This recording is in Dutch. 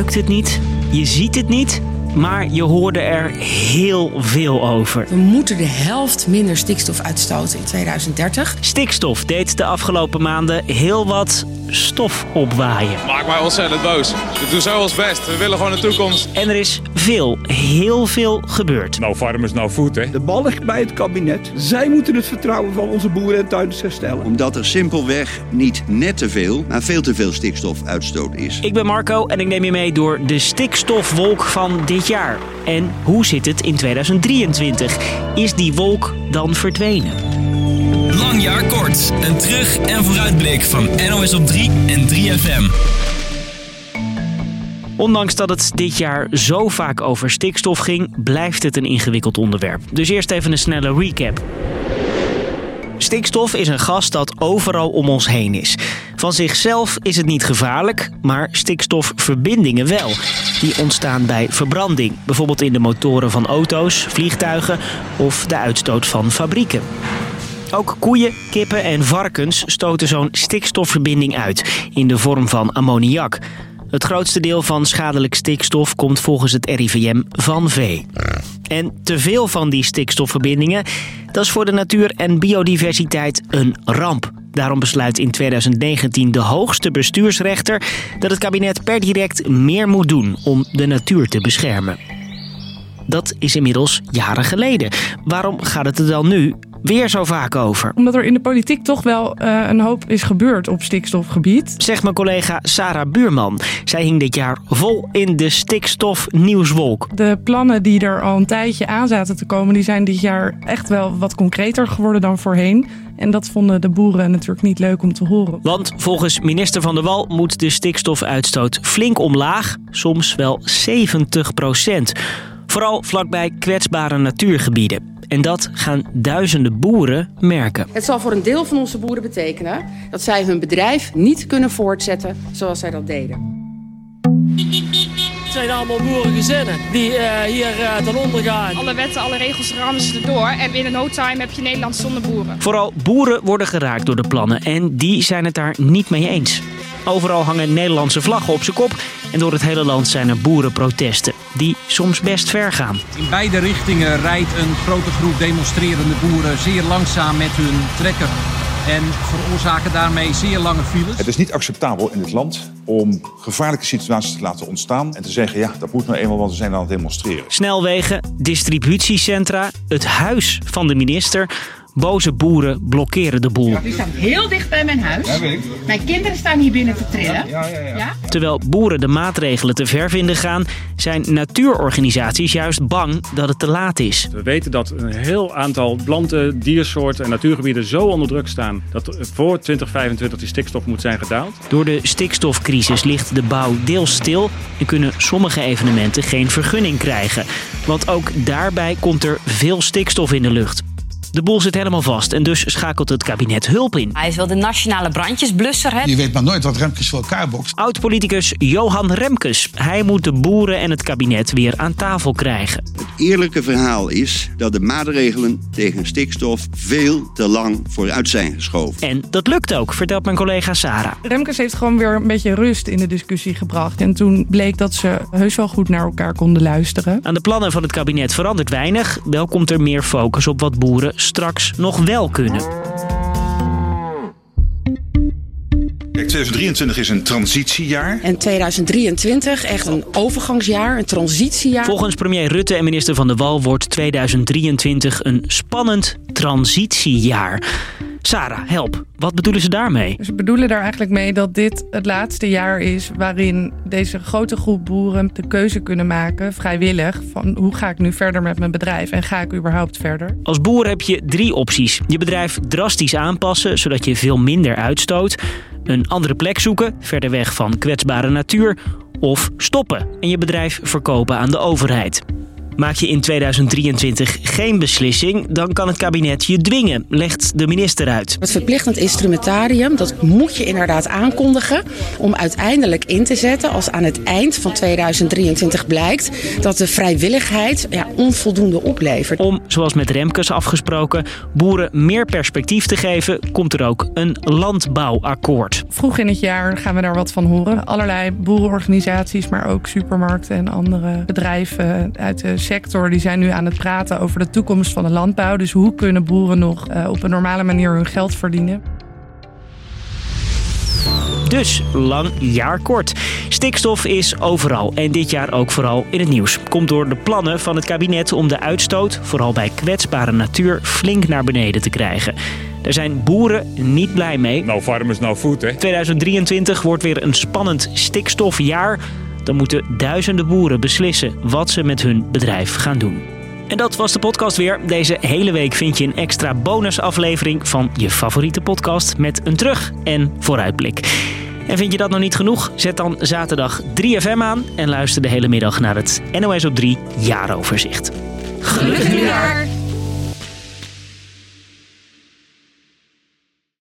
ruikt het niet, je ziet het niet, maar je hoorde er heel veel over. We moeten de helft minder stikstof uitstoten in 2030. Stikstof deed de afgelopen maanden heel wat stof opwaaien. Maak mij ontzettend boos. We doen zo ons best. We willen gewoon een toekomst. En er is veel, heel veel gebeurd. Nou farmers, nou food, hè. De bal ligt bij het kabinet. Zij moeten het vertrouwen van onze boeren en tuinders herstellen. Omdat er simpelweg niet net te veel, maar veel te veel stikstofuitstoot is. Ik ben Marco en ik neem je mee door de stikstofwolk van dit jaar. En hoe zit het in 2023? Is die wolk dan verdwenen? Lang jaar kort. Een terug- en vooruitblik van NOS op 3 en 3FM. Ondanks dat het dit jaar zo vaak over stikstof ging, blijft het een ingewikkeld onderwerp. Dus eerst even een snelle recap. Stikstof is een gas dat overal om ons heen is. Van zichzelf is het niet gevaarlijk, maar stikstofverbindingen wel. Die ontstaan bij verbranding, bijvoorbeeld in de motoren van auto's, vliegtuigen of de uitstoot van fabrieken. Ook koeien, kippen en varkens stoten zo'n stikstofverbinding uit in de vorm van ammoniak. Het grootste deel van schadelijk stikstof komt volgens het RIVM van vee. En te veel van die stikstofverbindingen, dat is voor de natuur en biodiversiteit een ramp. Daarom besluit in 2019 de hoogste bestuursrechter dat het kabinet per direct meer moet doen om de natuur te beschermen. Dat is inmiddels jaren geleden. Waarom gaat het er dan nu weer zo vaak over? Omdat er in de politiek toch wel uh, een hoop is gebeurd op stikstofgebied. Zegt mijn collega Sarah Buurman. Zij hing dit jaar vol in de stikstofnieuwswolk. De plannen die er al een tijdje aan zaten te komen, die zijn dit jaar echt wel wat concreter geworden dan voorheen. En dat vonden de boeren natuurlijk niet leuk om te horen. Want volgens minister Van der Wal moet de stikstofuitstoot flink omlaag, soms wel 70 procent. Vooral vlakbij kwetsbare natuurgebieden. En dat gaan duizenden boeren merken. Het zal voor een deel van onze boeren betekenen dat zij hun bedrijf niet kunnen voortzetten zoals zij dat deden. Het zijn allemaal boerengezinnen die uh, hier uh, ten onder gaan. Alle wetten, alle regels rammen ze erdoor. En binnen no time heb je Nederland zonder boeren. Vooral boeren worden geraakt door de plannen. En die zijn het daar niet mee eens. Overal hangen Nederlandse vlaggen op zijn kop. En door het hele land zijn er boerenprotesten. Die soms best ver gaan. In beide richtingen rijdt een grote groep demonstrerende boeren zeer langzaam met hun trekker. En veroorzaken daarmee zeer lange files. Het is niet acceptabel in dit land om gevaarlijke situaties te laten ontstaan. En te zeggen, ja, dat moet nou eenmaal, want we zijn aan het demonstreren. Snelwegen, distributiecentra, het huis van de minister. Boze boeren blokkeren de boel. Ja, die staan heel dicht bij mijn huis. Ja, weet ik. Mijn kinderen staan hier binnen te trillen. Ja, ja, ja. Terwijl boeren de maatregelen te ver vinden gaan, zijn natuurorganisaties juist bang dat het te laat is. We weten dat een heel aantal planten, diersoorten en natuurgebieden zo onder druk staan dat voor 2025 die stikstof moet zijn gedaald. Door de stikstofcrisis ligt de bouw deels stil en kunnen sommige evenementen geen vergunning krijgen. Want ook daarbij komt er veel stikstof in de lucht. De boel zit helemaal vast en dus schakelt het kabinet hulp in. Hij is wel de nationale brandjesblusser. Hè? Je weet maar nooit wat Remkes voor elkaar bokst. Oud-politicus Johan Remkes. Hij moet de boeren en het kabinet weer aan tafel krijgen. Het eerlijke verhaal is dat de maatregelen tegen stikstof veel te lang vooruit zijn geschoven. En dat lukt ook, vertelt mijn collega Sarah. Remkes heeft gewoon weer een beetje rust in de discussie gebracht. En toen bleek dat ze heus wel goed naar elkaar konden luisteren. Aan de plannen van het kabinet verandert weinig. Wel komt er meer focus op wat boeren straks nog wel kunnen. Kijk, 2023 is een transitiejaar. En 2023 echt een overgangsjaar, een transitiejaar. Volgens premier Rutte en minister Van der Wal wordt 2023 een spannend transitiejaar. Sarah, help. Wat bedoelen ze daarmee? Ze bedoelen daar eigenlijk mee dat dit het laatste jaar is waarin deze grote groep boeren de keuze kunnen maken, vrijwillig, van hoe ga ik nu verder met mijn bedrijf en ga ik überhaupt verder? Als boer heb je drie opties. Je bedrijf drastisch aanpassen, zodat je veel minder uitstoot. Een andere plek zoeken, verder weg van kwetsbare natuur. Of stoppen en je bedrijf verkopen aan de overheid. Maak je in 2023 geen beslissing, dan kan het kabinet je dwingen, legt de minister uit. Het verplichtend instrumentarium, dat moet je inderdaad aankondigen om uiteindelijk in te zetten als aan het eind van 2023 blijkt dat de vrijwilligheid ja, onvoldoende oplevert. Om, zoals met Remkes afgesproken, boeren meer perspectief te geven, komt er ook een landbouwakkoord. Vroeg in het jaar gaan we daar wat van horen. Allerlei boerenorganisaties, maar ook supermarkten en andere bedrijven uit de sector, die zijn nu aan het praten over de toekomst van de landbouw. Dus hoe kunnen boeren nog uh, op een normale manier hun geld verdienen? Dus lang jaar kort. Stikstof is overal en dit jaar ook vooral in het nieuws. Komt door de plannen van het kabinet om de uitstoot, vooral bij kwetsbare natuur, flink naar beneden te krijgen. Daar zijn boeren niet blij mee. Nou, farmers, nou food, hè? 2023 wordt weer een spannend stikstofjaar. Dan moeten duizenden boeren beslissen wat ze met hun bedrijf gaan doen. En dat was de podcast weer. Deze hele week vind je een extra bonusaflevering van je favoriete podcast met een terug- en vooruitblik. En vind je dat nog niet genoeg? Zet dan zaterdag 3FM aan en luister de hele middag naar het NOS op 3 jaaroverzicht. Gelukkig nieuwjaar!